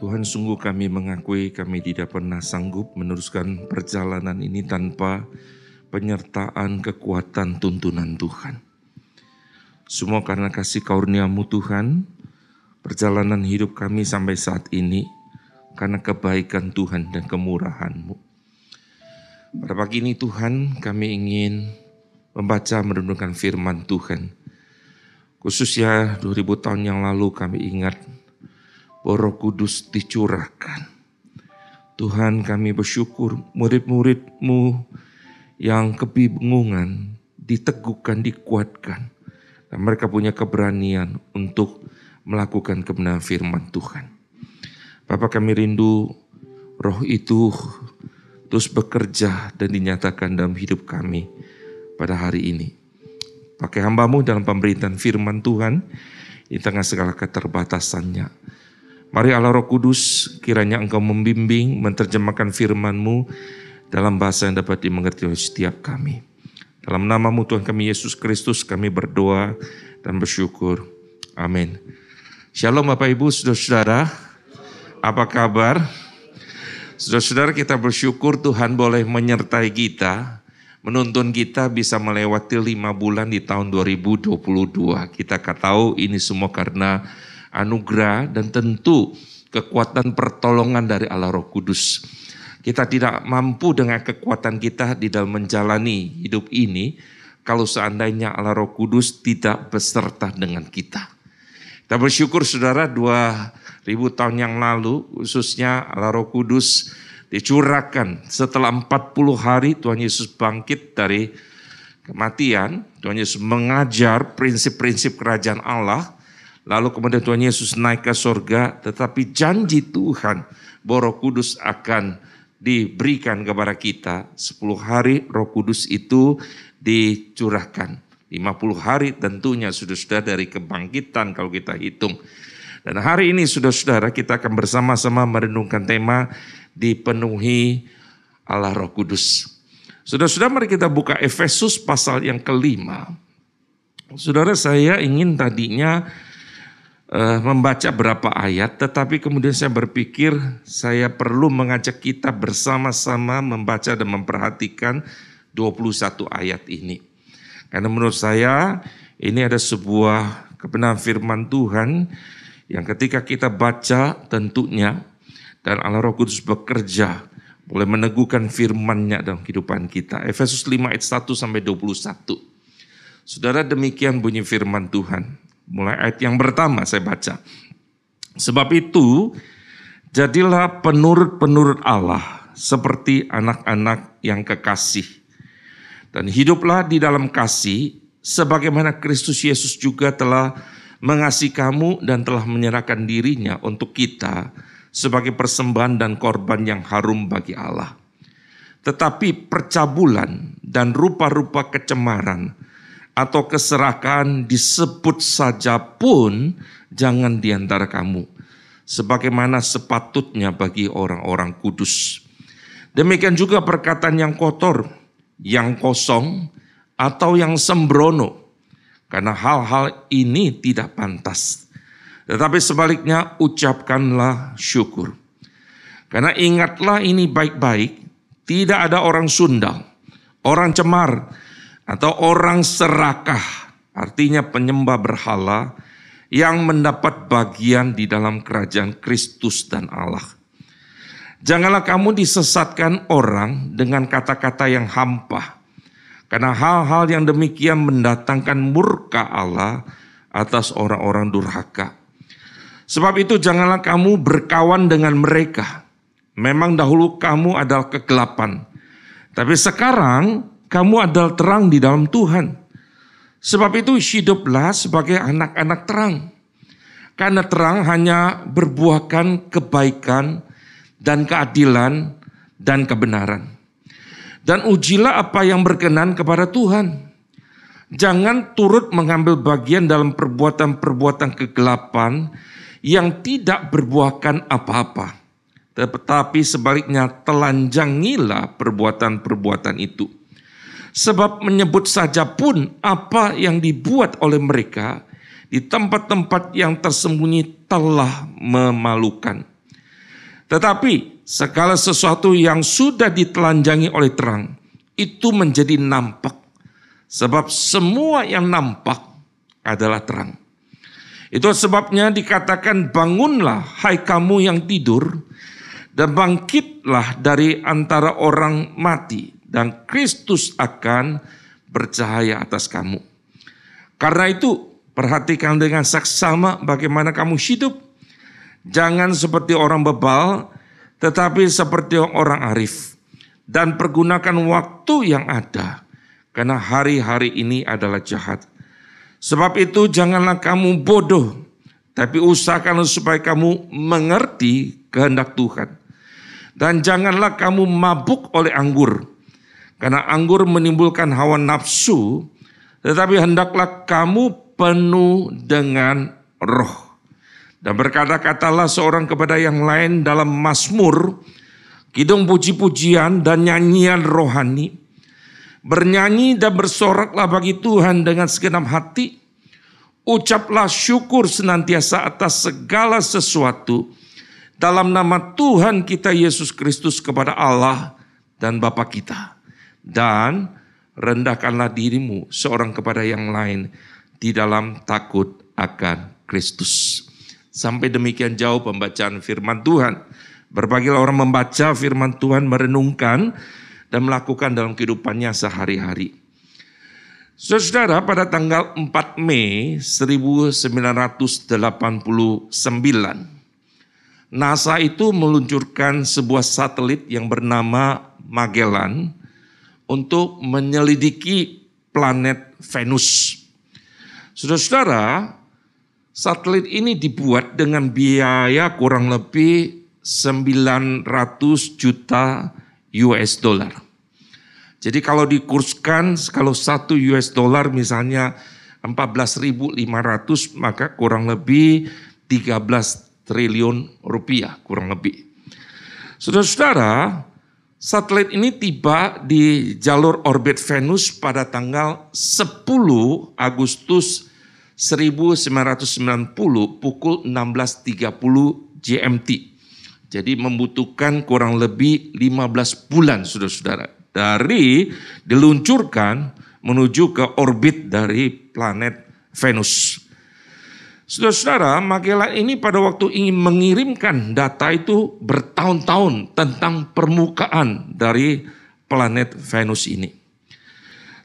Tuhan sungguh kami mengakui kami tidak pernah sanggup meneruskan perjalanan ini tanpa penyertaan kekuatan tuntunan Tuhan. Semua karena kasih karunia-Mu Tuhan, perjalanan hidup kami sampai saat ini karena kebaikan Tuhan dan kemurahan-Mu. Pada pagi ini Tuhan kami ingin membaca merenungkan firman Tuhan. Khususnya 2000 tahun yang lalu kami ingat Roh Kudus dicurahkan. Tuhan kami bersyukur murid-muridmu yang kebingungan diteguhkan, dikuatkan. Dan mereka punya keberanian untuk melakukan kebenaran firman Tuhan. Bapak kami rindu roh itu terus bekerja dan dinyatakan dalam hidup kami pada hari ini. Pakai hambamu dalam pemberitaan firman Tuhan di tengah segala keterbatasannya Mari Allah Roh Kudus, kiranya Engkau membimbing, menerjemahkan firman-Mu dalam bahasa yang dapat dimengerti oleh setiap kami. Dalam namamu Tuhan kami Yesus Kristus kami berdoa dan bersyukur. Amin. Shalom Bapak Ibu, Saudara-saudara. Apa kabar? Saudara-saudara kita bersyukur Tuhan boleh menyertai kita, menuntun kita bisa melewati lima bulan di tahun 2022. Kita tahu ini semua karena anugerah dan tentu kekuatan pertolongan dari Allah Roh Kudus. Kita tidak mampu dengan kekuatan kita di dalam menjalani hidup ini kalau seandainya Allah Roh Kudus tidak beserta dengan kita. Kita bersyukur saudara dua ribu tahun yang lalu khususnya Allah Roh Kudus dicurahkan setelah 40 hari Tuhan Yesus bangkit dari kematian. Tuhan Yesus mengajar prinsip-prinsip kerajaan Allah Lalu kemudian Tuhan Yesus naik ke sorga, tetapi janji Tuhan bahwa roh kudus akan diberikan kepada kita. 10 hari roh kudus itu dicurahkan. 50 hari tentunya sudah-sudah dari kebangkitan kalau kita hitung. Dan hari ini sudah-saudara kita akan bersama-sama merenungkan tema dipenuhi Allah Roh Kudus. Sudah-sudah mari kita buka Efesus pasal yang kelima. Saudara saya ingin tadinya uh, membaca berapa ayat, tetapi kemudian saya berpikir saya perlu mengajak kita bersama-sama membaca dan memperhatikan 21 ayat ini. Karena menurut saya ini ada sebuah kebenaran firman Tuhan yang ketika kita baca tentunya dan Allah Roh Kudus bekerja boleh meneguhkan firman-Nya dalam kehidupan kita. Efesus 5 ayat 1 sampai 21. Saudara demikian bunyi firman Tuhan. Mulai ayat yang pertama saya baca. Sebab itu, jadilah penurut-penurut Allah seperti anak-anak yang kekasih. Dan hiduplah di dalam kasih sebagaimana Kristus Yesus juga telah mengasihi kamu dan telah menyerahkan dirinya untuk kita sebagai persembahan dan korban yang harum bagi Allah. Tetapi percabulan dan rupa-rupa kecemaran atau keserakahan disebut saja pun jangan di antara kamu. Sebagaimana sepatutnya bagi orang-orang kudus. Demikian juga perkataan yang kotor, yang kosong, atau yang sembrono. Karena hal-hal ini tidak pantas. Tetapi sebaliknya ucapkanlah syukur. Karena ingatlah ini baik-baik, tidak ada orang sundal, orang cemar, atau orang serakah, artinya penyembah berhala yang mendapat bagian di dalam kerajaan Kristus dan Allah. Janganlah kamu disesatkan orang dengan kata-kata yang hampa, karena hal-hal yang demikian mendatangkan murka Allah atas orang-orang durhaka. Sebab itu janganlah kamu berkawan dengan mereka. Memang dahulu kamu adalah kegelapan. Tapi sekarang kamu adalah terang di dalam Tuhan. Sebab itu hiduplah sebagai anak-anak terang. Karena terang hanya berbuahkan kebaikan dan keadilan dan kebenaran. Dan ujilah apa yang berkenan kepada Tuhan. Jangan turut mengambil bagian dalam perbuatan-perbuatan kegelapan yang tidak berbuahkan apa-apa. Tetapi sebaliknya telanjangilah perbuatan-perbuatan itu Sebab menyebut saja pun apa yang dibuat oleh mereka di tempat-tempat yang tersembunyi telah memalukan. Tetapi segala sesuatu yang sudah ditelanjangi oleh terang itu menjadi nampak. Sebab semua yang nampak adalah terang. Itu sebabnya dikatakan bangunlah hai kamu yang tidur dan bangkitlah dari antara orang mati dan Kristus akan bercahaya atas kamu. Karena itu perhatikan dengan saksama bagaimana kamu hidup Jangan seperti orang bebal, tetapi seperti orang arif. Dan pergunakan waktu yang ada, karena hari-hari ini adalah jahat. Sebab itu janganlah kamu bodoh, tapi usahakanlah supaya kamu mengerti kehendak Tuhan. Dan janganlah kamu mabuk oleh anggur, karena anggur menimbulkan hawa nafsu, tetapi hendaklah kamu penuh dengan roh. Dan berkata-katalah seorang kepada yang lain dalam Mazmur, kidung puji-pujian dan nyanyian rohani. Bernyanyi dan bersoraklah bagi Tuhan dengan segenap hati. Ucaplah syukur senantiasa atas segala sesuatu dalam nama Tuhan kita Yesus Kristus kepada Allah dan Bapa kita. Dan rendahkanlah dirimu seorang kepada yang lain di dalam takut akan Kristus. Sampai demikian jauh pembacaan firman Tuhan. Berbagai orang membaca firman Tuhan, merenungkan, dan melakukan dalam kehidupannya sehari-hari. Saudara, pada tanggal 4 Mei 1989, NASA itu meluncurkan sebuah satelit yang bernama Magellan untuk menyelidiki planet Venus. Saudara-saudara, Satelit ini dibuat dengan biaya kurang lebih 900 juta US dollar. Jadi kalau dikurskan kalau satu US dollar misalnya 14.500 maka kurang lebih 13 triliun rupiah kurang lebih. Saudara-saudara, satelit ini tiba di jalur orbit Venus pada tanggal 10 Agustus 1990 pukul 16.30 GMT. Jadi membutuhkan kurang lebih 15 bulan saudara-saudara. Dari diluncurkan menuju ke orbit dari planet Venus. Saudara-saudara, Magellan ini pada waktu ingin mengirimkan data itu bertahun-tahun tentang permukaan dari planet Venus ini.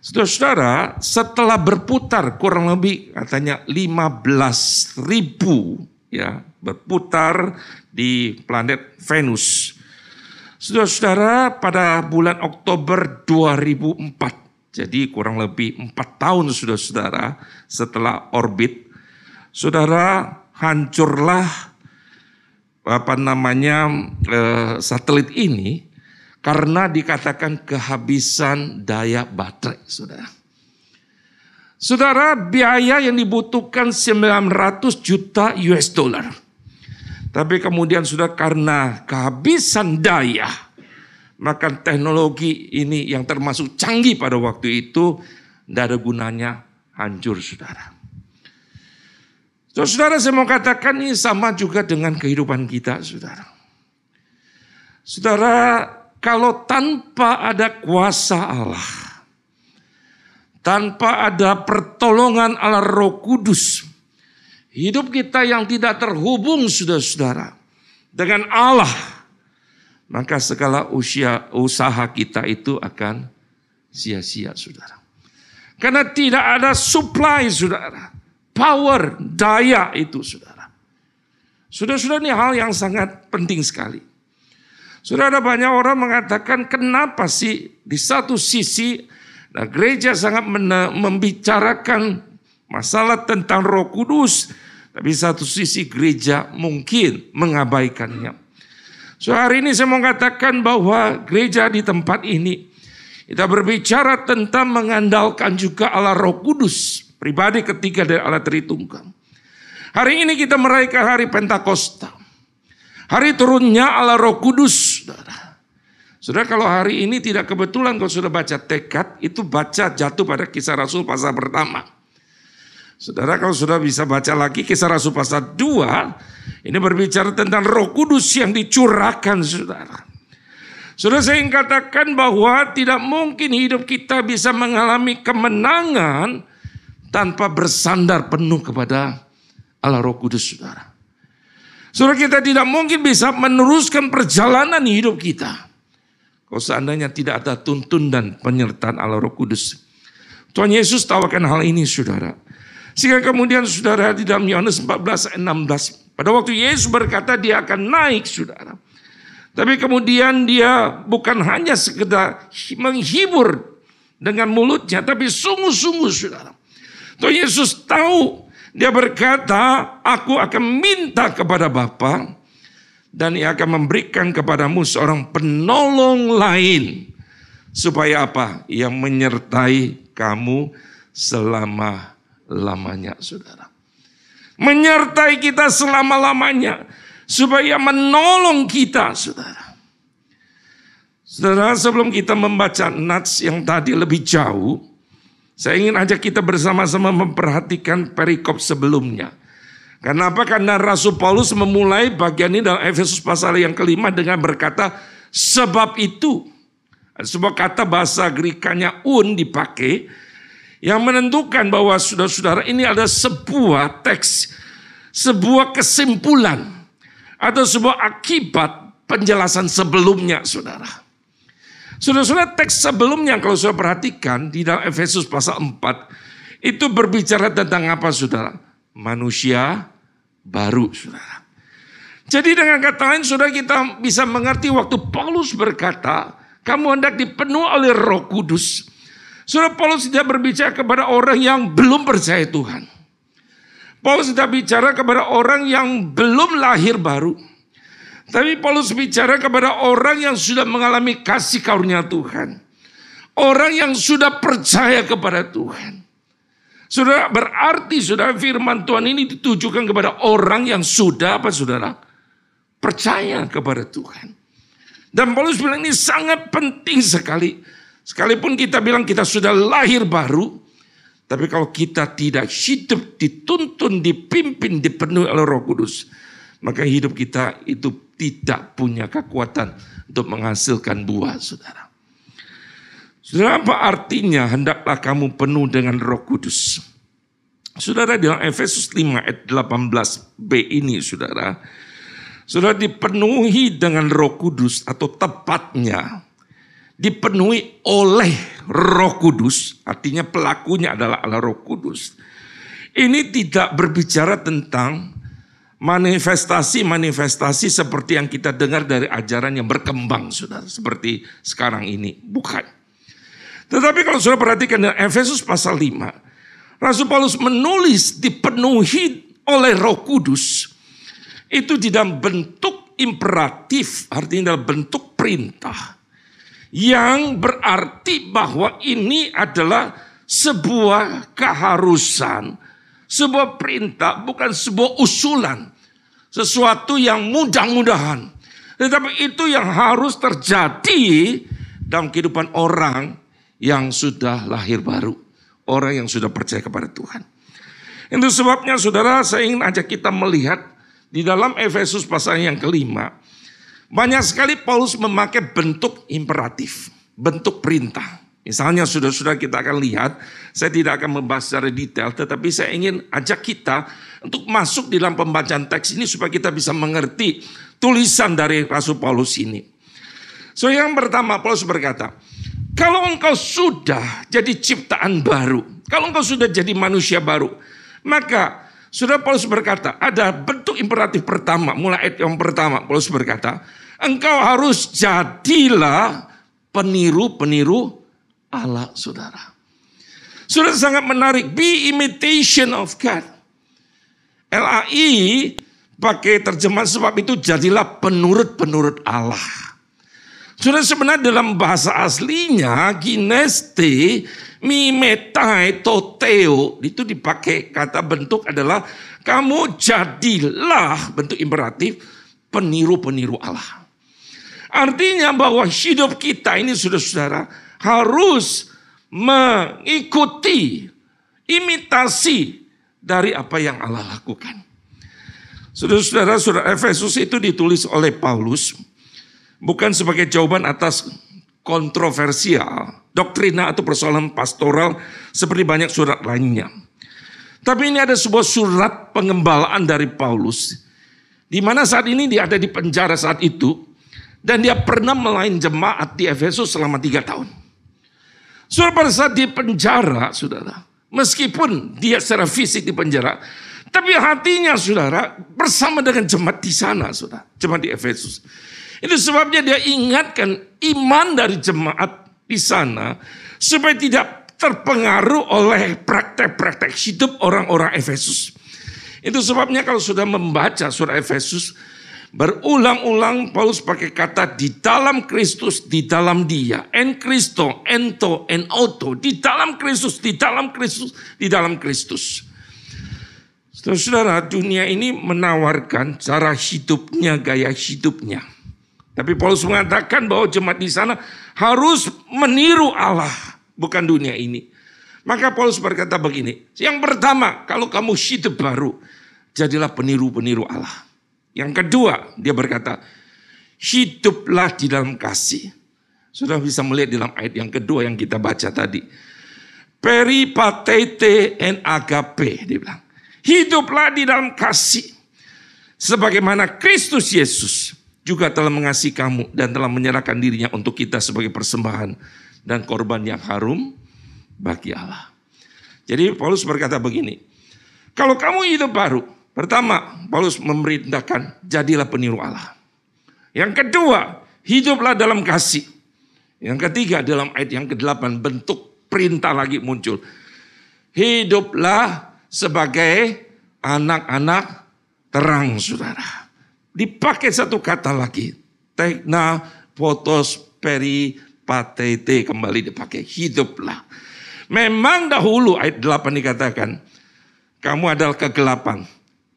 Saudara-saudara, setelah berputar kurang lebih katanya 15 ribu ya berputar di planet Venus. Saudara-saudara, pada bulan Oktober 2004, jadi kurang lebih empat tahun saudara-saudara setelah orbit, saudara hancurlah apa namanya eh, satelit ini karena dikatakan kehabisan daya baterai, saudara. Saudara, biaya yang dibutuhkan 900 juta US dollar. Tapi kemudian sudah karena kehabisan daya, maka teknologi ini yang termasuk canggih pada waktu itu, tidak ada gunanya, hancur saudara. Saudara saya mau katakan ini sama juga dengan kehidupan kita saudara. Saudara kalau tanpa ada kuasa Allah, tanpa ada pertolongan Allah Roh Kudus, hidup kita yang tidak terhubung saudara-saudara dengan Allah, maka segala usia usaha kita itu akan sia-sia saudara. Karena tidak ada supply saudara, power, daya itu saudara. Sudah-sudah ini hal yang sangat penting sekali. Sudah ada banyak orang mengatakan kenapa sih di satu sisi nah gereja sangat membicarakan masalah tentang roh kudus. Tapi satu sisi gereja mungkin mengabaikannya. So hari ini saya mau katakan bahwa gereja di tempat ini kita berbicara tentang mengandalkan juga Allah Roh Kudus, pribadi ketiga dari Allah Tritunggal. Hari ini kita merayakan hari Pentakosta. Hari turunnya Allah Roh Kudus. Saudara. Saudara kalau hari ini tidak kebetulan kalau sudah baca tekad, itu baca jatuh pada kisah Rasul pasal pertama. Saudara kalau sudah bisa baca lagi kisah Rasul pasal 2, ini berbicara tentang roh kudus yang dicurahkan saudara. Sudah saya ingin katakan bahwa tidak mungkin hidup kita bisa mengalami kemenangan tanpa bersandar penuh kepada Allah Roh Kudus, saudara. Saudara kita tidak mungkin bisa meneruskan perjalanan hidup kita. Kalau seandainya tidak ada tuntun dan penyertaan Allah Roh Kudus. Tuhan Yesus tawarkan hal ini, saudara. Sehingga kemudian saudara di dalam Yohanes 14 ayat 16. Pada waktu Yesus berkata dia akan naik saudara. Tapi kemudian dia bukan hanya sekedar menghibur dengan mulutnya. Tapi sungguh-sungguh saudara. Tuhan Yesus tahu. Dia berkata aku akan minta kepada Bapa dan ia akan memberikan kepadamu seorang penolong lain. Supaya apa? Yang menyertai kamu selama lamanya saudara. Menyertai kita selama-lamanya. Supaya menolong kita saudara. Saudara sebelum kita membaca nats yang tadi lebih jauh. Saya ingin ajak kita bersama-sama memperhatikan perikop sebelumnya. Kenapa? Karena Rasul Paulus memulai bagian ini dalam Efesus pasal yang kelima dengan berkata, sebab itu. Sebuah kata bahasa Grikanya un dipakai yang menentukan bahwa saudara-saudara ini ada sebuah teks, sebuah kesimpulan atau sebuah akibat penjelasan sebelumnya, saudara. Saudara-saudara teks sebelumnya kalau saudara perhatikan di dalam Efesus pasal 4 itu berbicara tentang apa saudara? Manusia baru saudara. Jadi dengan kata lain saudara kita bisa mengerti waktu Paulus berkata kamu hendak dipenuhi oleh roh kudus. Saudara Paulus tidak berbicara kepada orang yang belum percaya Tuhan. Paulus tidak bicara kepada orang yang belum lahir baru. Tapi Paulus bicara kepada orang yang sudah mengalami kasih karunia Tuhan. Orang yang sudah percaya kepada Tuhan. Saudara berarti saudara firman Tuhan ini ditujukan kepada orang yang sudah apa saudara? Percaya kepada Tuhan. Dan Paulus bilang ini sangat penting sekali Sekalipun kita bilang kita sudah lahir baru, tapi kalau kita tidak hidup dituntun, dipimpin, dipenuhi oleh Roh Kudus, maka hidup kita itu tidak punya kekuatan untuk menghasilkan buah, saudara. Saudara, apa artinya hendaklah kamu penuh dengan Roh Kudus? Saudara dalam Efesus 5 ayat 18b ini, saudara, saudara dipenuhi dengan Roh Kudus atau tepatnya dipenuhi oleh Roh Kudus, artinya pelakunya adalah Allah Roh Kudus. Ini tidak berbicara tentang manifestasi-manifestasi seperti yang kita dengar dari ajaran yang berkembang, Saudara, seperti sekarang ini. Bukan. Tetapi kalau Saudara perhatikan dalam Efesus pasal 5, Rasul Paulus menulis dipenuhi oleh Roh Kudus itu di dalam bentuk imperatif, artinya dalam bentuk perintah yang berarti bahwa ini adalah sebuah keharusan, sebuah perintah, bukan sebuah usulan, sesuatu yang mudah-mudahan, tetapi itu yang harus terjadi dalam kehidupan orang yang sudah lahir baru, orang yang sudah percaya kepada Tuhan. Itu sebabnya saudara saya ingin ajak kita melihat di dalam Efesus pasal yang kelima. Banyak sekali Paulus memakai bentuk imperatif, bentuk perintah. Misalnya sudah-sudah kita akan lihat, saya tidak akan membahas secara detail, tetapi saya ingin ajak kita untuk masuk di dalam pembacaan teks ini supaya kita bisa mengerti tulisan dari Rasul Paulus ini. So yang pertama Paulus berkata, kalau engkau sudah jadi ciptaan baru, kalau engkau sudah jadi manusia baru, maka sudah Paulus berkata, ada bentuk imperatif pertama, mulai ayat yang pertama, Paulus berkata, engkau harus jadilah peniru-peniru Allah, saudara. Sudah sangat menarik, be imitation of God. LAI pakai terjemahan sebab itu jadilah penurut-penurut Allah. Sudah sebenarnya dalam bahasa aslinya, gineste mimetai toteo itu dipakai kata bentuk adalah kamu jadilah bentuk imperatif peniru-peniru Allah. Artinya bahwa hidup kita ini sudah saudara harus mengikuti imitasi dari apa yang Allah lakukan. Saudara-saudara, surat Efesus itu ditulis oleh Paulus bukan sebagai jawaban atas kontroversial, doktrina atau persoalan pastoral seperti banyak surat lainnya. Tapi ini ada sebuah surat pengembalaan dari Paulus, di mana saat ini dia ada di penjara saat itu, dan dia pernah melain jemaat di Efesus selama tiga tahun. Saudara pada saat di penjara, saudara, meskipun dia secara fisik di penjara, tapi hatinya saudara bersama dengan jemaat di sana, saudara, jemaat di Efesus. Itu sebabnya dia ingatkan iman dari jemaat di sana supaya tidak terpengaruh oleh praktek-praktek hidup orang-orang Efesus. Itu sebabnya kalau sudah membaca surah Efesus, berulang-ulang Paulus pakai kata di dalam Kristus, di dalam dia. En Kristo, ento, en auto. Di dalam Kristus, di dalam Kristus, di dalam Kristus. Saudara-saudara, dunia ini menawarkan cara hidupnya, gaya hidupnya. Tapi Paulus mengatakan bahwa jemaat di sana harus meniru Allah bukan dunia ini. Maka Paulus berkata begini, yang pertama kalau kamu hidup baru, jadilah peniru-peniru Allah. Yang kedua, dia berkata, hiduplah di dalam kasih. Sudah bisa melihat dalam ayat yang kedua yang kita baca tadi. Peripatete en agape, dia bilang. Hiduplah di dalam kasih. Sebagaimana Kristus Yesus juga telah mengasihi kamu dan telah menyerahkan dirinya untuk kita sebagai persembahan dan korban yang harum bagi Allah. Jadi Paulus berkata begini, kalau kamu hidup baru, pertama Paulus memerintahkan jadilah peniru Allah. Yang kedua, hiduplah dalam kasih. Yang ketiga dalam ayat yang ke-8 bentuk perintah lagi muncul. Hiduplah sebagai anak-anak terang saudara. Dipakai satu kata lagi. Tekna potos peri patete kembali dipakai hiduplah. Memang dahulu ayat 8 dikatakan kamu adalah kegelapan.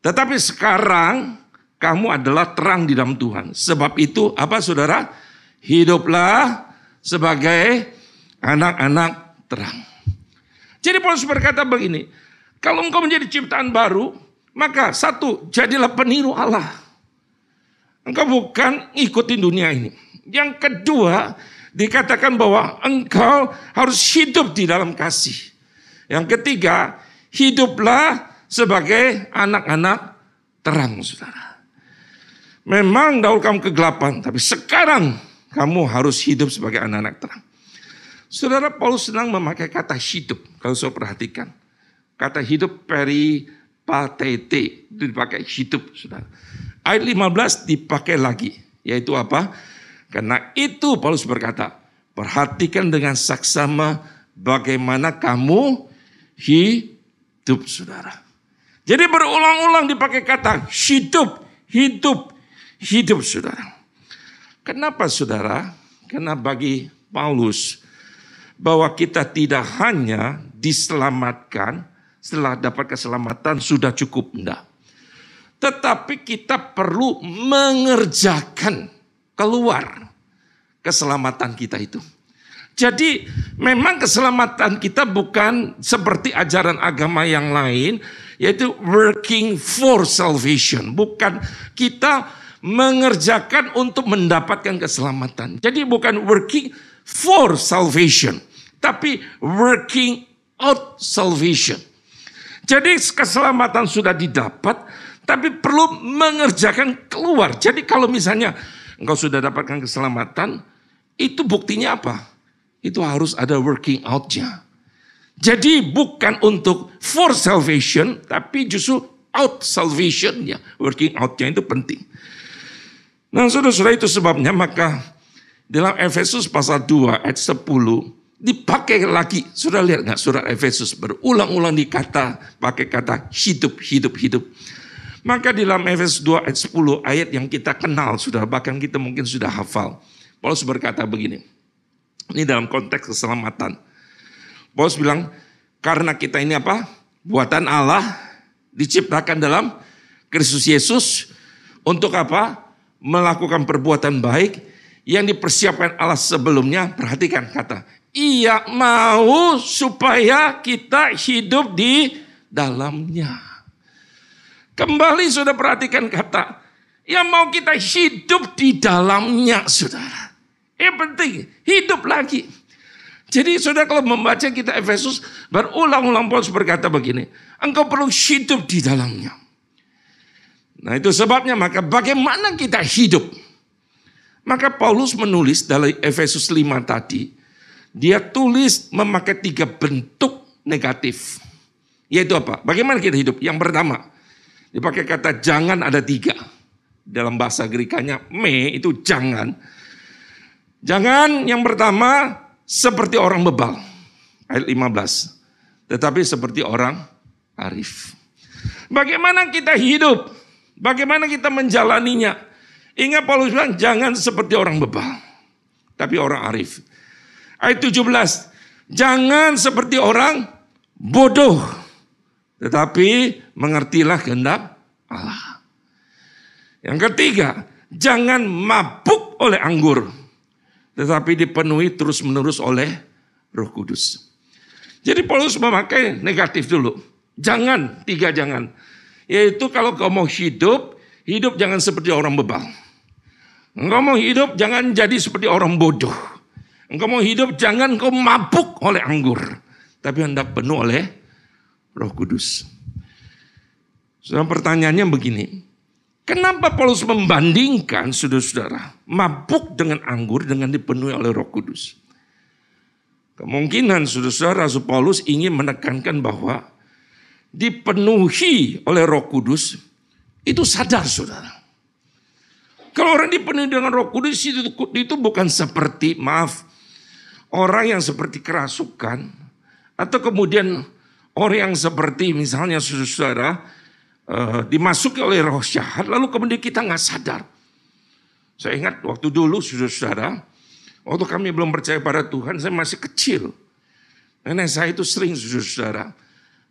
Tetapi sekarang kamu adalah terang di dalam Tuhan. Sebab itu apa saudara? Hiduplah sebagai anak-anak terang. Jadi Paulus berkata begini, kalau engkau menjadi ciptaan baru, maka satu, jadilah peniru Allah. Engkau bukan ikutin dunia ini. Yang kedua, dikatakan bahwa engkau harus hidup di dalam kasih. Yang ketiga, hiduplah sebagai anak-anak terang, saudara. Memang dahulu kamu kegelapan, tapi sekarang kamu harus hidup sebagai anak-anak terang. Saudara Paulus senang memakai kata hidup, kalau saya perhatikan. Kata hidup peri patete, itu dipakai hidup, saudara. Ayat 15 dipakai lagi, yaitu apa? Karena itu Paulus berkata, perhatikan dengan saksama bagaimana kamu hidup saudara. Jadi berulang-ulang dipakai kata hidup, hidup, hidup saudara. Kenapa saudara? Karena bagi Paulus bahwa kita tidak hanya diselamatkan setelah dapat keselamatan sudah cukup enggak. Tetapi kita perlu mengerjakan keluar keselamatan kita itu. Jadi memang keselamatan kita bukan seperti ajaran agama yang lain, yaitu working for salvation. Bukan kita mengerjakan untuk mendapatkan keselamatan. Jadi bukan working for salvation, tapi working out salvation. Jadi keselamatan sudah didapat, tapi perlu mengerjakan keluar. Jadi kalau misalnya engkau sudah dapatkan keselamatan, itu buktinya apa? Itu harus ada working out-nya. Jadi bukan untuk for salvation, tapi justru out salvation-nya. Working out-nya itu penting. Nah saudara-saudara itu sebabnya maka dalam Efesus pasal 2 ayat 10 dipakai lagi. Sudah lihat nggak surat Efesus berulang-ulang dikata pakai kata hidup, hidup, hidup. Maka di dalam Efesus 2 ayat 10 ayat yang kita kenal sudah bahkan kita mungkin sudah hafal. Paulus berkata begini. Ini dalam konteks keselamatan. Paulus bilang karena kita ini apa? Buatan Allah diciptakan dalam Kristus Yesus untuk apa? Melakukan perbuatan baik yang dipersiapkan Allah sebelumnya. Perhatikan kata, ia mau supaya kita hidup di dalamnya. Kembali sudah perhatikan kata, yang mau kita hidup di dalamnya, saudara. Yang penting, hidup lagi. Jadi saudara kalau membaca kita Efesus, berulang-ulang Paulus berkata begini, engkau perlu hidup di dalamnya. Nah itu sebabnya maka bagaimana kita hidup? Maka Paulus menulis dalam Efesus 5 tadi, dia tulis memakai tiga bentuk negatif. Yaitu apa? Bagaimana kita hidup? Yang pertama, dipakai kata jangan ada tiga. Dalam bahasa Gerikanya, me itu jangan. Jangan yang pertama seperti orang bebal. Ayat 15. Tetapi seperti orang arif. Bagaimana kita hidup? Bagaimana kita menjalaninya? Ingat Paulus bilang jangan seperti orang bebal. Tapi orang arif. Ayat 17. Jangan seperti orang bodoh. Tetapi mengertilah kehendak Allah. Yang ketiga, jangan mabuk oleh anggur. Tetapi dipenuhi terus menerus oleh roh kudus. Jadi Paulus memakai negatif dulu. Jangan, tiga jangan. Yaitu kalau kau mau hidup, hidup jangan seperti orang bebal. Engkau mau hidup jangan jadi seperti orang bodoh. Engkau mau hidup jangan kau mabuk oleh anggur. Tapi hendak penuh oleh roh kudus. Saudara pertanyaannya begini. Kenapa Paulus membandingkan saudara-saudara mabuk dengan anggur dengan dipenuhi oleh roh kudus? Kemungkinan saudara-saudara Rasul Paulus ingin menekankan bahwa dipenuhi oleh roh kudus itu sadar saudara. Kalau orang dipenuhi dengan roh kudus itu, itu bukan seperti maaf orang yang seperti kerasukan atau kemudian orang yang seperti misalnya saudara uh, dimasuki oleh roh jahat lalu kemudian kita nggak sadar. Saya ingat waktu dulu saudara-saudara, waktu kami belum percaya pada Tuhan, saya masih kecil. Nenek saya itu sering saudara-saudara,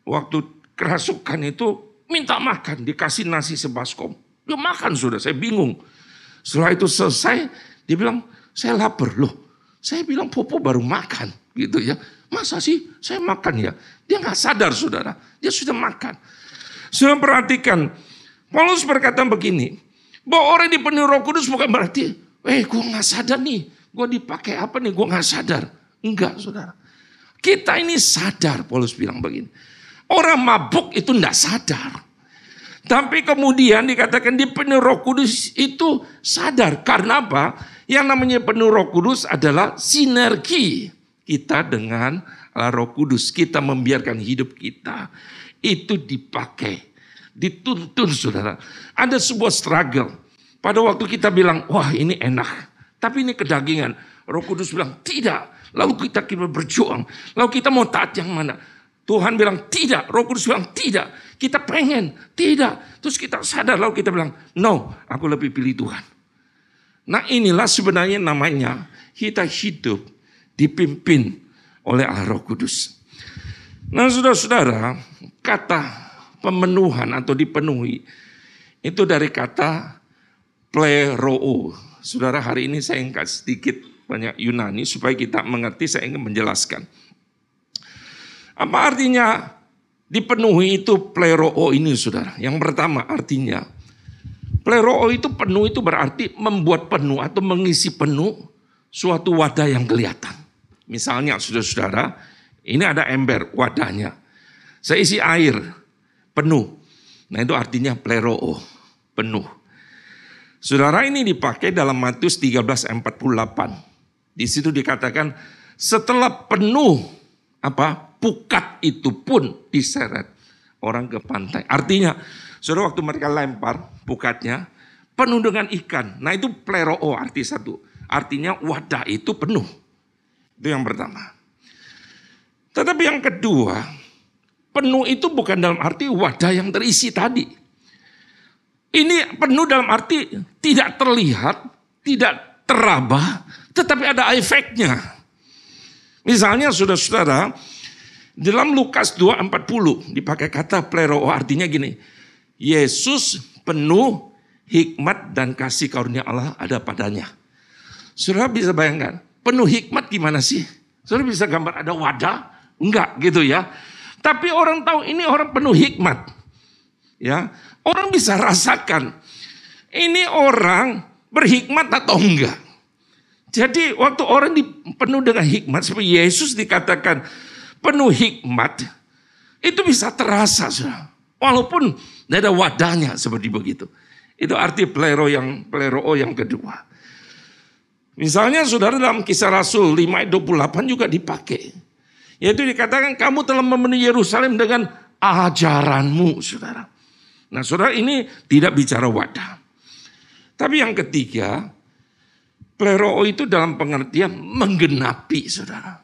waktu kerasukan itu minta makan, dikasih nasi sebaskom. Dia makan sudah, saya bingung. Setelah itu selesai, dia bilang, saya lapar loh. Saya bilang Popo baru makan gitu ya. Masa sih saya makan ya? Dia nggak sadar saudara. Dia sudah makan. Sudah perhatikan. Paulus berkata begini. Bahwa orang dipenuhi roh kudus bukan berarti. Eh gue nggak sadar nih. Gue dipakai apa nih? Gue nggak sadar. Enggak saudara. Kita ini sadar Paulus bilang begini. Orang mabuk itu nggak sadar. Tapi kemudian dikatakan dipenuhi roh kudus itu sadar. Karena apa? Yang namanya penuh roh kudus adalah sinergi kita dengan roh kudus. Kita membiarkan hidup kita itu dipakai. Dituntun saudara. Ada sebuah struggle. Pada waktu kita bilang, wah ini enak. Tapi ini kedagingan. Roh kudus bilang, tidak. Lalu kita kita berjuang. Lalu kita mau taat yang mana? Tuhan bilang tidak, Roh Kudus bilang tidak. Kita pengen, tidak. Terus kita sadar lalu kita bilang, no, aku lebih pilih Tuhan. Nah inilah sebenarnya namanya kita hidup dipimpin oleh Roh Kudus. Nah saudara-saudara, kata pemenuhan atau dipenuhi itu dari kata pleroo. Saudara hari ini saya ingin sedikit banyak Yunani supaya kita mengerti saya ingin menjelaskan. Apa artinya dipenuhi itu pleroo ini saudara? Yang pertama artinya Pleroo itu penuh itu berarti membuat penuh atau mengisi penuh suatu wadah yang kelihatan. Misalnya saudara-saudara, ini ada ember wadahnya. Saya isi air penuh. Nah itu artinya pleroo, penuh. Saudara ini dipakai dalam Matius 13:48. Di situ dikatakan setelah penuh apa pukat itu pun diseret orang ke pantai. Artinya Saudara waktu mereka lempar pukatnya penuh dengan ikan. Nah itu pleroo arti satu. Artinya wadah itu penuh. Itu yang pertama. Tetapi yang kedua, penuh itu bukan dalam arti wadah yang terisi tadi. Ini penuh dalam arti tidak terlihat, tidak teraba, tetapi ada efeknya. Misalnya saudara-saudara, dalam Lukas 2.40 dipakai kata pleroo artinya gini. Yesus penuh hikmat dan kasih karunia Allah ada padanya. Saudara bisa bayangkan, penuh hikmat gimana sih? Saudara bisa gambar ada wadah? Enggak gitu ya. Tapi orang tahu ini orang penuh hikmat. Ya, orang bisa rasakan ini orang berhikmat atau enggak. Jadi waktu orang penuh dengan hikmat, seperti Yesus dikatakan penuh hikmat, itu bisa terasa. Saudara. Walaupun tidak ada wadahnya seperti begitu. Itu arti plero yang plero yang kedua. Misalnya saudara dalam kisah Rasul 5 ayat 28 juga dipakai. Yaitu dikatakan kamu telah memenuhi Yerusalem dengan ajaranmu saudara. Nah saudara ini tidak bicara wadah. Tapi yang ketiga, plero itu dalam pengertian menggenapi saudara.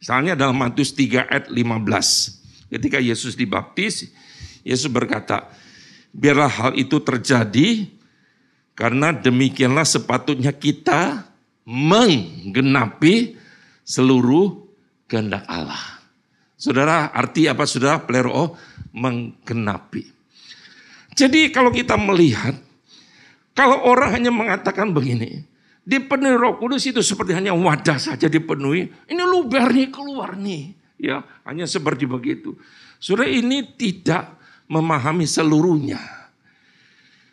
Misalnya dalam Matius 3 ayat 15. Ketika Yesus dibaptis, Yesus berkata, biarlah hal itu terjadi karena demikianlah sepatutnya kita menggenapi seluruh kehendak Allah. Saudara, arti apa saudara? Plero menggenapi. Jadi kalau kita melihat, kalau orang hanya mengatakan begini, dipenuhi roh kudus itu seperti hanya wadah saja dipenuhi. Ini luber nih, keluar nih. Ya, hanya seperti begitu. Saudara ini tidak memahami seluruhnya.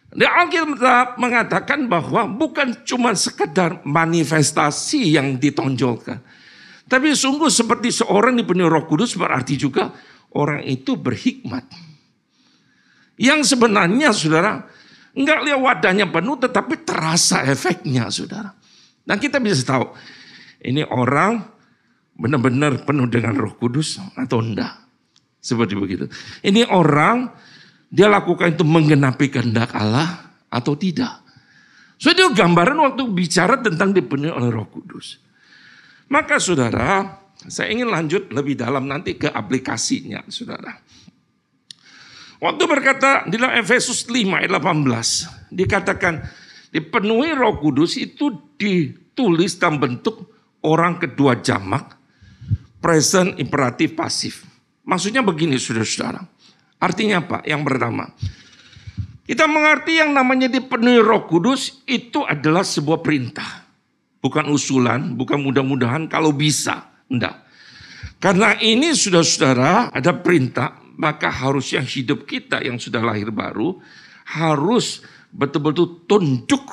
Dan Alkitab mengatakan bahwa bukan cuma sekedar manifestasi yang ditonjolkan. Tapi sungguh seperti seorang dipenuhi roh kudus berarti juga orang itu berhikmat. Yang sebenarnya saudara, enggak lihat wadahnya penuh tetapi terasa efeknya saudara. Dan kita bisa tahu, ini orang benar-benar penuh dengan roh kudus atau enggak. Seperti begitu. Ini orang dia lakukan itu menggenapi kehendak Allah atau tidak. So itu gambaran waktu bicara tentang dipenuhi oleh roh kudus. Maka saudara, saya ingin lanjut lebih dalam nanti ke aplikasinya saudara. Waktu berkata di dalam Efesus 5 ayat 18, dikatakan dipenuhi roh kudus itu ditulis dalam bentuk orang kedua jamak, present, imperatif, pasif. Maksudnya begini saudara-saudara. Artinya apa? Yang pertama, kita mengerti yang namanya dipenuhi roh kudus itu adalah sebuah perintah. Bukan usulan, bukan mudah-mudahan kalau bisa. Enggak. Karena ini sudah saudara ada perintah, maka harusnya hidup kita yang sudah lahir baru harus betul-betul tunduk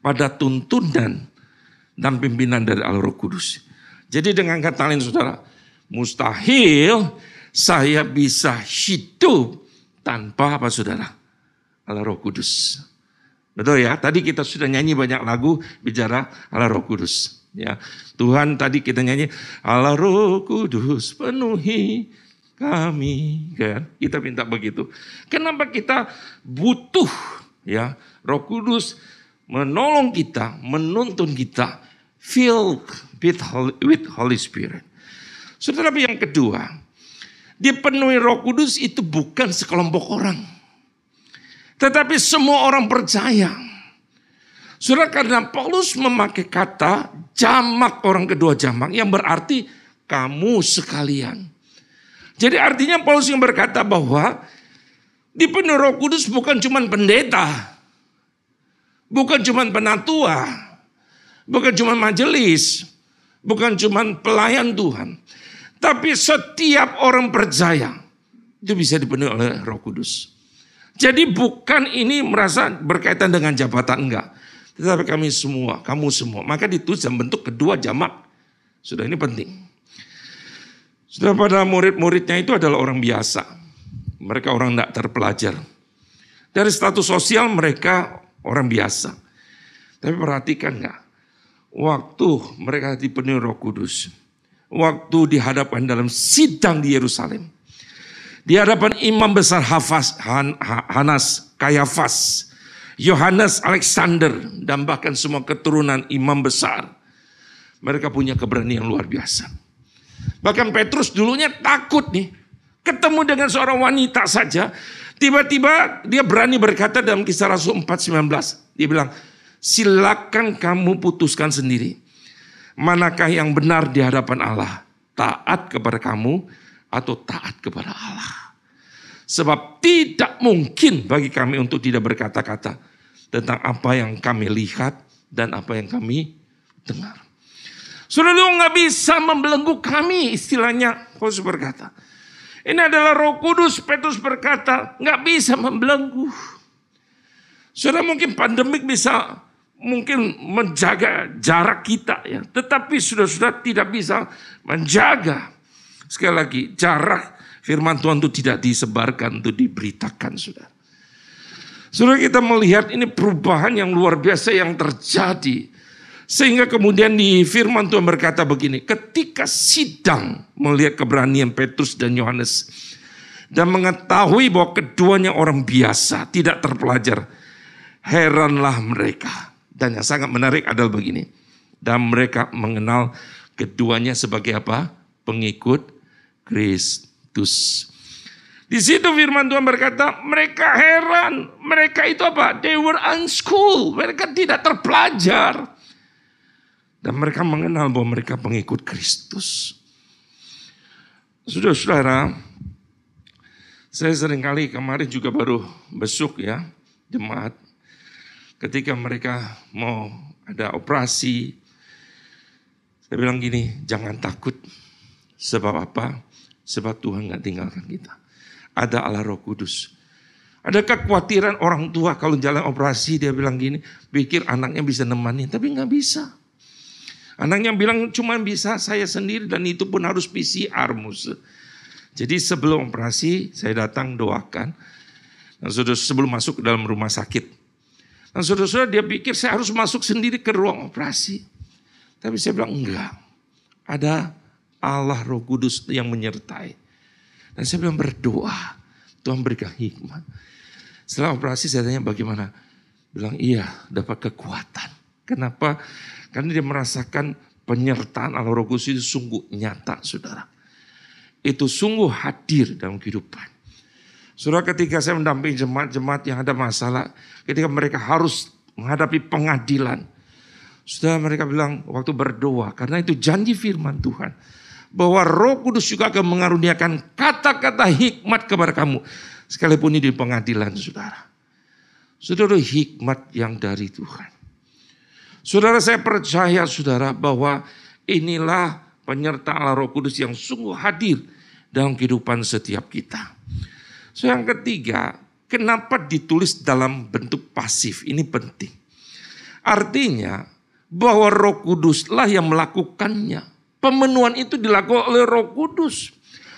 pada tuntunan dan pimpinan dari Allah Roh Kudus. Jadi dengan kata lain saudara, mustahil saya bisa hidup tanpa apa saudara? Allah Roh Kudus. Betul ya? Tadi kita sudah nyanyi banyak lagu bicara Allah Roh Kudus. Ya, Tuhan tadi kita nyanyi Allah Roh Kudus penuhi kami, kan? Kita minta begitu. Kenapa kita butuh ya Roh Kudus menolong kita, menuntun kita filled with Holy Spirit. Saudara, yang kedua, dipenuhi roh kudus itu bukan sekelompok orang. Tetapi semua orang percaya. Surah karena Paulus memakai kata jamak orang kedua jamak yang berarti kamu sekalian. Jadi artinya Paulus yang berkata bahwa dipenuhi roh kudus bukan cuma pendeta. Bukan cuma penatua. Bukan cuma majelis. Bukan cuma pelayan Tuhan. Tapi setiap orang percaya itu bisa dipenuhi oleh Roh Kudus. Jadi bukan ini merasa berkaitan dengan jabatan enggak. Tetapi kami semua, kamu semua. Maka ditulis dalam bentuk kedua jamak. Sudah ini penting. Sudah pada murid-muridnya itu adalah orang biasa. Mereka orang tidak terpelajar. Dari status sosial mereka orang biasa. Tapi perhatikan enggak. Waktu mereka dipenuhi roh kudus waktu dihadapkan dalam sidang di Yerusalem. Di hadapan imam besar Hafaz, Han, Hanas, Kayafas, Yohanes, Alexander, dan bahkan semua keturunan imam besar. Mereka punya keberanian luar biasa. Bahkan Petrus dulunya takut nih. Ketemu dengan seorang wanita saja. Tiba-tiba dia berani berkata dalam kisah Rasul 4.19. Dia bilang, silakan kamu putuskan sendiri manakah yang benar di hadapan Allah? Taat kepada kamu atau taat kepada Allah? Sebab tidak mungkin bagi kami untuk tidak berkata-kata tentang apa yang kami lihat dan apa yang kami dengar. Saudara nggak bisa membelenggu kami istilahnya. Paulus berkata. Ini adalah roh kudus. Petrus berkata, nggak bisa membelenggu. Sudah mungkin pandemik bisa mungkin menjaga jarak kita ya. Tetapi sudah-sudah tidak bisa menjaga. Sekali lagi, jarak firman Tuhan itu tidak disebarkan, itu diberitakan sudah. Sudah kita melihat ini perubahan yang luar biasa yang terjadi. Sehingga kemudian di firman Tuhan berkata begini, ketika sidang melihat keberanian Petrus dan Yohanes dan mengetahui bahwa keduanya orang biasa, tidak terpelajar, heranlah mereka. Dan yang sangat menarik adalah begini, dan mereka mengenal keduanya sebagai apa? Pengikut Kristus. Di situ firman Tuhan berkata, mereka heran. Mereka itu apa? They were unschooled. Mereka tidak terpelajar. Dan mereka mengenal bahwa mereka pengikut Kristus. Saudara-saudara, saya sering kali kemarin juga baru besuk ya, jemaat. Ketika mereka mau ada operasi, saya bilang gini, jangan takut. Sebab apa? Sebab Tuhan nggak tinggalkan kita. Ada Allah Roh Kudus. Ada kekhawatiran orang tua kalau jalan operasi dia bilang gini, pikir anaknya bisa nemani, tapi nggak bisa. Anaknya bilang cuma bisa saya sendiri dan itu pun harus PCR mus. Jadi sebelum operasi saya datang doakan. Dan sudah sebelum masuk ke dalam rumah sakit. Dan saudara-saudara dia pikir saya harus masuk sendiri ke ruang operasi. Tapi saya bilang enggak. Ada Allah Roh Kudus yang menyertai. Dan saya bilang berdoa. Tuhan berikan hikmat. Setelah operasi saya tanya bagaimana. Bilang iya dapat kekuatan. Kenapa? Karena dia merasakan penyertaan Allah Roh Kudus itu sungguh nyata, saudara. Itu sungguh hadir dalam kehidupan. Saudara ketika saya mendampingi jemaat-jemaat yang ada masalah, ketika mereka harus menghadapi pengadilan. Sudah mereka bilang waktu berdoa, karena itu janji firman Tuhan. Bahwa roh kudus juga akan mengaruniakan kata-kata hikmat kepada kamu. Sekalipun ini di pengadilan saudara. Saudara hikmat yang dari Tuhan. Saudara saya percaya saudara bahwa inilah penyertaan Roh Kudus yang sungguh hadir dalam kehidupan setiap kita. So yang ketiga, kenapa ditulis dalam bentuk pasif? Ini penting. Artinya bahwa Roh Kuduslah yang melakukannya. Pemenuhan itu dilakukan oleh Roh Kudus.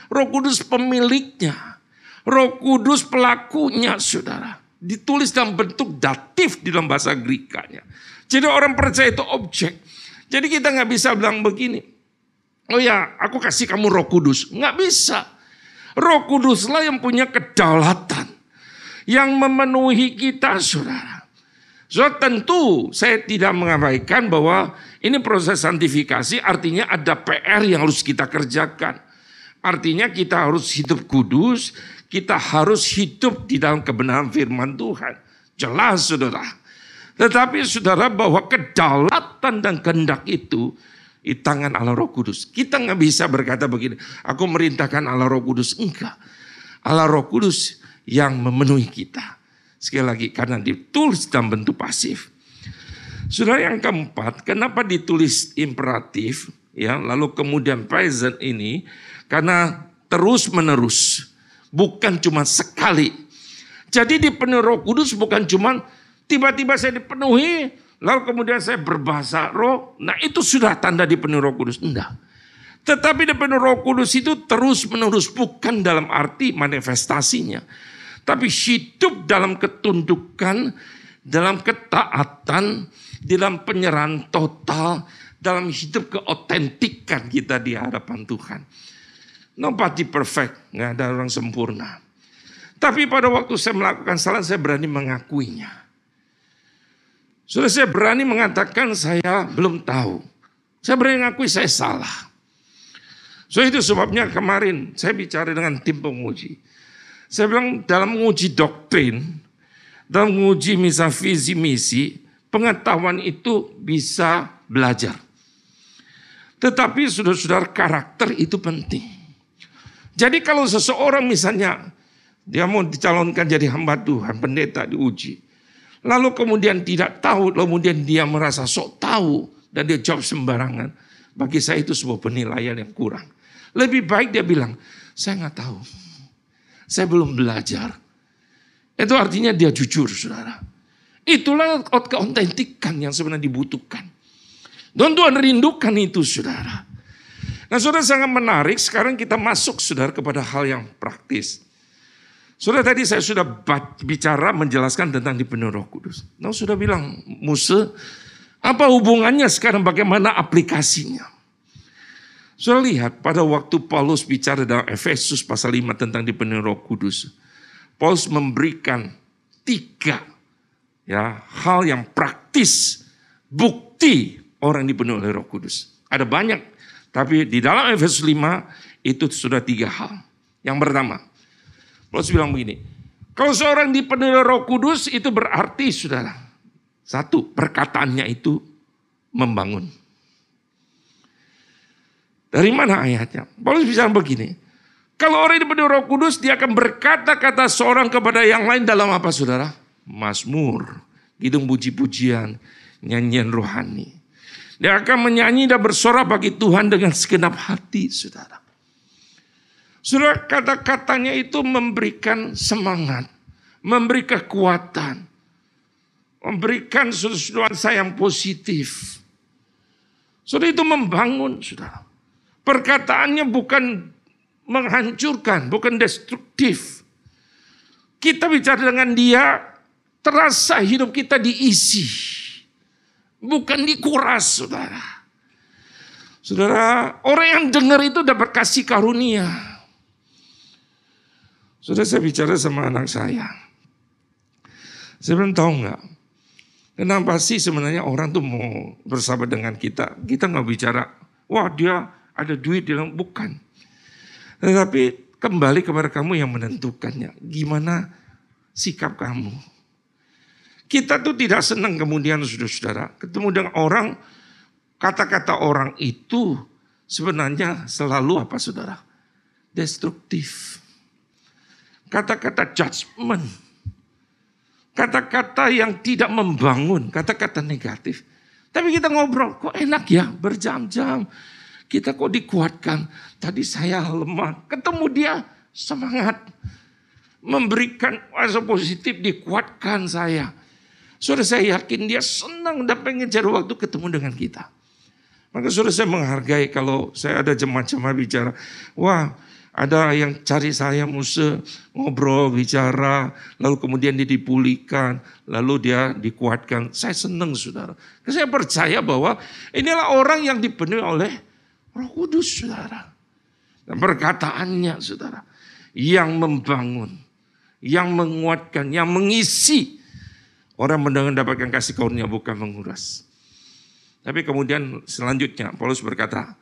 Roh Kudus pemiliknya. Roh Kudus pelakunya, saudara. Ditulis dalam bentuk datif di dalam bahasa Grikanya. Jadi orang percaya itu objek. Jadi kita nggak bisa bilang begini. Oh ya, aku kasih kamu roh kudus. Nggak bisa. Roh kuduslah yang punya kedaulatan. Yang memenuhi kita, saudara. So tentu saya tidak mengabaikan bahwa ini proses santifikasi artinya ada PR yang harus kita kerjakan. Artinya kita harus hidup kudus, kita harus hidup di dalam kebenaran firman Tuhan. Jelas saudara. Tetapi saudara bahwa kedaulatan dan kehendak itu di tangan Allah Roh Kudus. Kita nggak bisa berkata begini, aku merintahkan Allah Roh Kudus. Enggak. Allah Roh Kudus yang memenuhi kita. Sekali lagi, karena ditulis dalam bentuk pasif. Saudara yang keempat, kenapa ditulis imperatif? Ya, lalu kemudian present ini karena terus menerus, bukan cuma sekali. Jadi di penuh Roh Kudus bukan cuma Tiba-tiba saya dipenuhi, lalu kemudian saya berbahasa roh. Nah itu sudah tanda dipenuhi roh kudus. Enggak. Tetapi dipenuhi roh kudus itu terus menerus. Bukan dalam arti manifestasinya. Tapi hidup dalam ketundukan, dalam ketaatan, dalam penyerahan total, dalam hidup keotentikan kita di hadapan Tuhan. Nobody perfect, nggak ada orang sempurna. Tapi pada waktu saya melakukan salah, saya berani mengakuinya. Sudah saya berani mengatakan saya belum tahu. Saya berani mengakui saya salah. So itu sebabnya kemarin saya bicara dengan tim penguji. Saya bilang dalam menguji doktrin, dalam menguji misa visi misi, pengetahuan itu bisa belajar. Tetapi sudah-sudah karakter itu penting. Jadi kalau seseorang misalnya dia mau dicalonkan jadi hamba Tuhan, pendeta diuji. Lalu kemudian tidak tahu, kemudian dia merasa sok tahu dan dia jawab sembarangan. Bagi saya itu sebuah penilaian yang kurang. Lebih baik dia bilang, saya nggak tahu. Saya belum belajar. Itu artinya dia jujur, saudara. Itulah keautentikan yang sebenarnya dibutuhkan. Dan Tuhan rindukan itu, saudara. Nah, saudara sangat menarik. Sekarang kita masuk, saudara, kepada hal yang praktis. Saudara tadi saya sudah bicara menjelaskan tentang dipenuhi Roh Kudus. Nah, sudah bilang, Musa, apa hubungannya sekarang bagaimana aplikasinya? Sudah lihat pada waktu Paulus bicara dalam Efesus pasal 5 tentang dipenuhi Roh Kudus. Paulus memberikan tiga ya hal yang praktis bukti orang dipenuhi oleh Roh Kudus. Ada banyak, tapi di dalam Efesus 5 itu sudah tiga hal. Yang pertama, Paulus bilang begini, kalau seorang dipenuhi Roh Kudus itu berarti saudara, satu perkataannya itu membangun. Dari mana ayatnya? Paulus bicara begini. Kalau orang dipenuhi roh kudus, dia akan berkata-kata seorang kepada yang lain dalam apa saudara? Mazmur, hidung puji-pujian, nyanyian rohani. Dia akan menyanyi dan bersorak bagi Tuhan dengan segenap hati saudara. Saudara kata-katanya itu memberikan semangat, memberi kekuatan, memberikan sesuatu yang positif. Saudara itu membangun, saudara. Perkataannya bukan menghancurkan, bukan destruktif. Kita bicara dengan dia, terasa hidup kita diisi. Bukan dikuras, saudara. Saudara, orang yang dengar itu dapat kasih karunia. Sudah saya bicara sama anak saya. Saya belum tahu nggak, kenapa sih sebenarnya orang tuh mau bersahabat dengan kita. Kita nggak bicara, wah dia ada duit di dalam bukan. Tetapi kembali kepada kamu yang menentukannya. Gimana sikap kamu? Kita tuh tidak senang kemudian saudara-saudara ketemu dengan orang kata-kata orang itu sebenarnya selalu apa saudara? Destruktif. Kata-kata judgment. Kata-kata yang tidak membangun, kata-kata negatif. Tapi kita ngobrol, kok enak ya berjam-jam. Kita kok dikuatkan. Tadi saya lemah. Ketemu dia semangat. Memberikan kuasa positif dikuatkan saya. Sudah saya yakin dia senang dan pengen cari waktu ketemu dengan kita. Maka sudah saya menghargai kalau saya ada jemaah-jemaah bicara. Wah ada yang cari saya musuh ngobrol bicara lalu kemudian dia dipulihkan lalu dia dikuatkan saya senang saudara saya percaya bahwa inilah orang yang dipenuhi oleh Roh Kudus, saudara. Dan perkataannya, saudara. Yang membangun, yang menguatkan, yang mengisi. Orang mendengar dapatkan kasih karunia bukan menguras. Tapi kemudian selanjutnya Paulus berkata,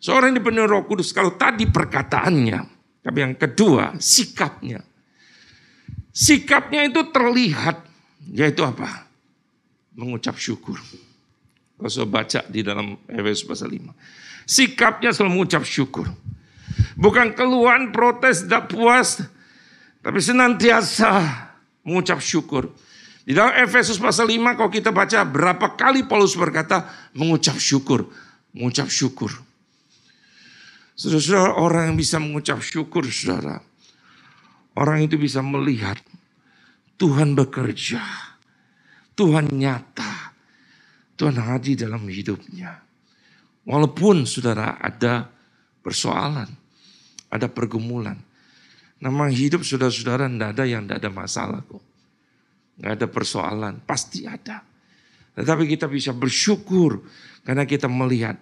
seorang yang dipenuhi roh kudus, kalau tadi perkataannya, tapi yang kedua sikapnya. Sikapnya itu terlihat, yaitu apa? Mengucap syukur. Kalau baca di dalam Efesus pasal 5 sikapnya selalu mengucap syukur. Bukan keluhan, protes, tidak puas, tapi senantiasa mengucap syukur. Di dalam Efesus pasal 5 kalau kita baca berapa kali Paulus berkata mengucap syukur, mengucap syukur. Saudara-saudara orang yang bisa mengucap syukur saudara. Orang itu bisa melihat Tuhan bekerja. Tuhan nyata. Tuhan hadir dalam hidupnya. Walaupun saudara ada persoalan, ada pergumulan. Nama hidup saudara-saudara tidak ada yang tidak ada masalah kok. Nggak ada persoalan, pasti ada. Tetapi kita bisa bersyukur karena kita melihat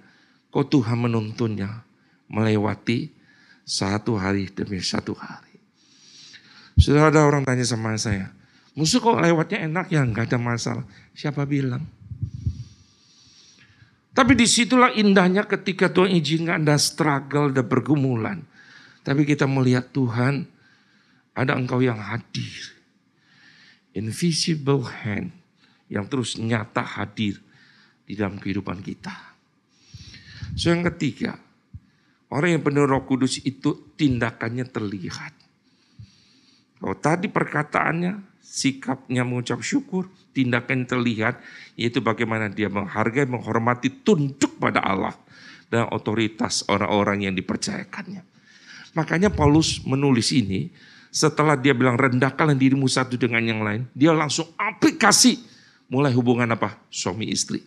kok Tuhan menuntunnya melewati satu hari demi satu hari. Sudah ada orang tanya sama saya, musuh kok lewatnya enak ya nggak ada masalah. Siapa bilang? Tapi di situlah indahnya ketika Tuhan izinkan ada struggle, ada pergumulan. Tapi kita melihat Tuhan, ada engkau yang hadir. Invisible hand yang terus nyata hadir di dalam kehidupan kita. So yang ketiga, orang yang penuh roh kudus itu tindakannya terlihat. Kalau tadi perkataannya sikapnya mengucap syukur, tindakan terlihat, yaitu bagaimana dia menghargai, menghormati, tunduk pada Allah. dan otoritas orang-orang yang dipercayakannya. Makanya Paulus menulis ini setelah dia bilang rendahkanlah dirimu satu dengan yang lain, dia langsung aplikasi mulai hubungan apa? Suami istri.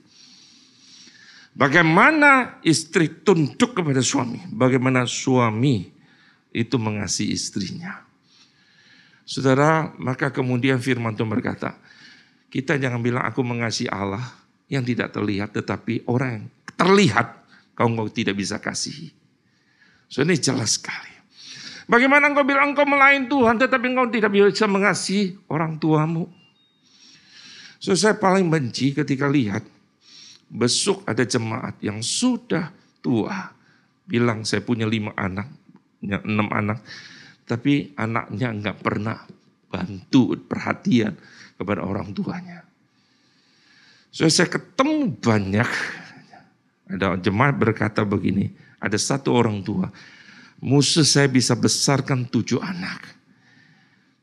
Bagaimana istri tunduk kepada suami, bagaimana suami itu mengasihi istrinya. Saudara, maka kemudian firman Tuhan berkata, kita jangan bilang aku mengasihi Allah yang tidak terlihat, tetapi orang yang terlihat kau, kau tidak bisa kasihi. So ini jelas sekali. Bagaimana engkau bilang engkau melain Tuhan tetapi engkau tidak bisa mengasihi orang tuamu. So saya paling benci ketika lihat besok ada jemaat yang sudah tua. Bilang saya punya lima anak, enam anak. Tapi anaknya enggak pernah bantu perhatian kepada orang tuanya. So saya ketemu banyak ada jemaat berkata begini, ada satu orang tua, musuh saya bisa besarkan tujuh anak.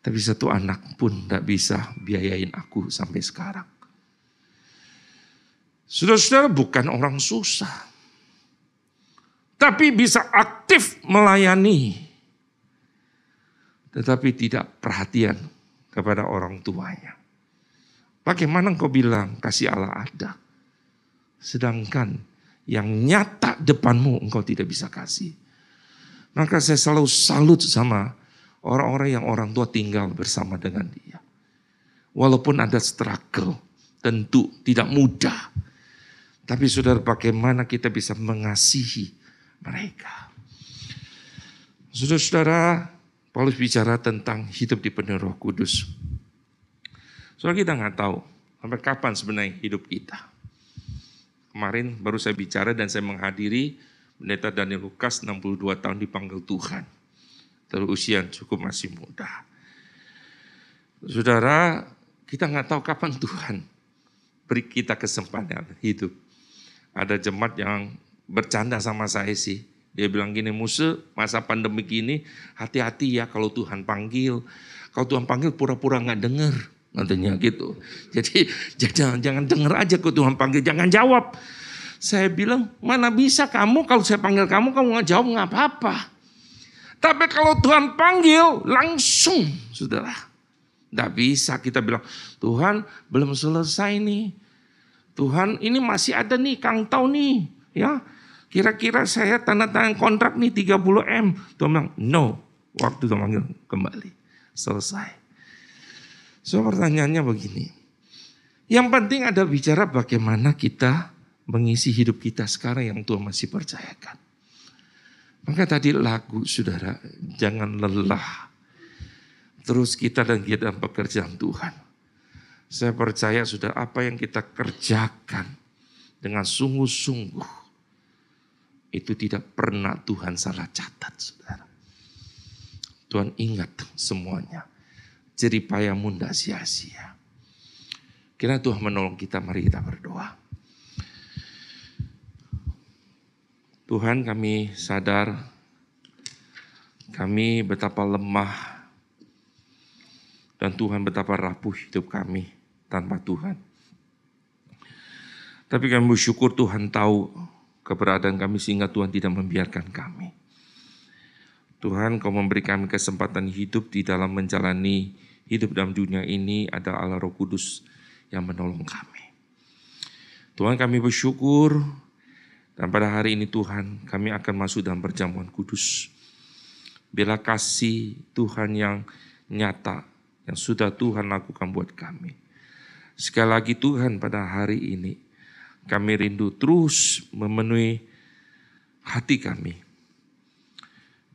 Tapi satu anak pun tidak bisa biayain aku sampai sekarang. Saudara-saudara bukan orang susah. Tapi bisa aktif melayani. Tetapi tidak perhatian kepada orang tuanya. Bagaimana engkau bilang kasih Allah ada? Sedangkan yang nyata depanmu engkau tidak bisa kasih. Maka saya selalu salut sama orang-orang yang orang tua tinggal bersama dengan dia. Walaupun ada struggle, tentu tidak mudah. Tapi saudara bagaimana kita bisa mengasihi mereka. Saudara-saudara, Paulus bicara tentang hidup di penuh roh kudus. Soalnya kita nggak tahu sampai kapan sebenarnya hidup kita. Kemarin baru saya bicara dan saya menghadiri pendeta Daniel Lukas 62 tahun dipanggil Tuhan. Terus usia cukup masih muda. Saudara, kita nggak tahu kapan Tuhan beri kita kesempatan hidup. Ada jemaat yang bercanda sama saya sih. Dia bilang gini, musuh masa pandemi gini hati-hati ya kalau Tuhan panggil. Kalau Tuhan panggil pura-pura nggak dengar nantinya gitu. Jadi jangan jangan dengar aja ke Tuhan panggil, jangan jawab. Saya bilang, mana bisa kamu kalau saya panggil kamu, kamu nggak jawab nggak apa-apa. Tapi kalau Tuhan panggil, langsung, saudara. Nggak bisa kita bilang, Tuhan belum selesai nih. Tuhan ini masih ada nih, Kang tahu nih. ya Kira-kira saya tanda tangan kontrak nih 30 M. Tuhan bilang, no. Waktu Tuhan panggil kembali. Selesai. So pertanyaannya begini. Yang penting ada bicara bagaimana kita mengisi hidup kita sekarang yang Tuhan masih percayakan. Maka tadi lagu saudara, jangan lelah. Terus kita dan kita dalam pekerjaan Tuhan. Saya percaya sudah apa yang kita kerjakan dengan sungguh-sungguh. Itu tidak pernah Tuhan salah catat saudara. Tuhan ingat semuanya jeripayamu tidak sia-sia. Kira Tuhan menolong kita, mari kita berdoa. Tuhan kami sadar kami betapa lemah dan Tuhan betapa rapuh hidup kami tanpa Tuhan. Tapi kami bersyukur Tuhan tahu keberadaan kami sehingga Tuhan tidak membiarkan kami. Tuhan kau memberi kami kesempatan hidup di dalam menjalani hidup dalam dunia ini ada Allah Roh Kudus yang menolong kami. Tuhan kami bersyukur dan pada hari ini Tuhan kami akan masuk dalam perjamuan kudus. Bila kasih Tuhan yang nyata yang sudah Tuhan lakukan buat kami. Sekali lagi Tuhan pada hari ini kami rindu terus memenuhi hati kami,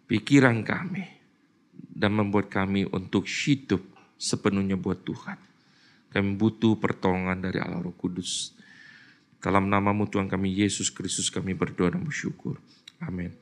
pikiran kami, dan membuat kami untuk hidup sepenuhnya buat Tuhan. Kami butuh pertolongan dari Allah Roh Kudus. Dalam namamu Tuhan kami Yesus Kristus kami berdoa dan bersyukur. Amin.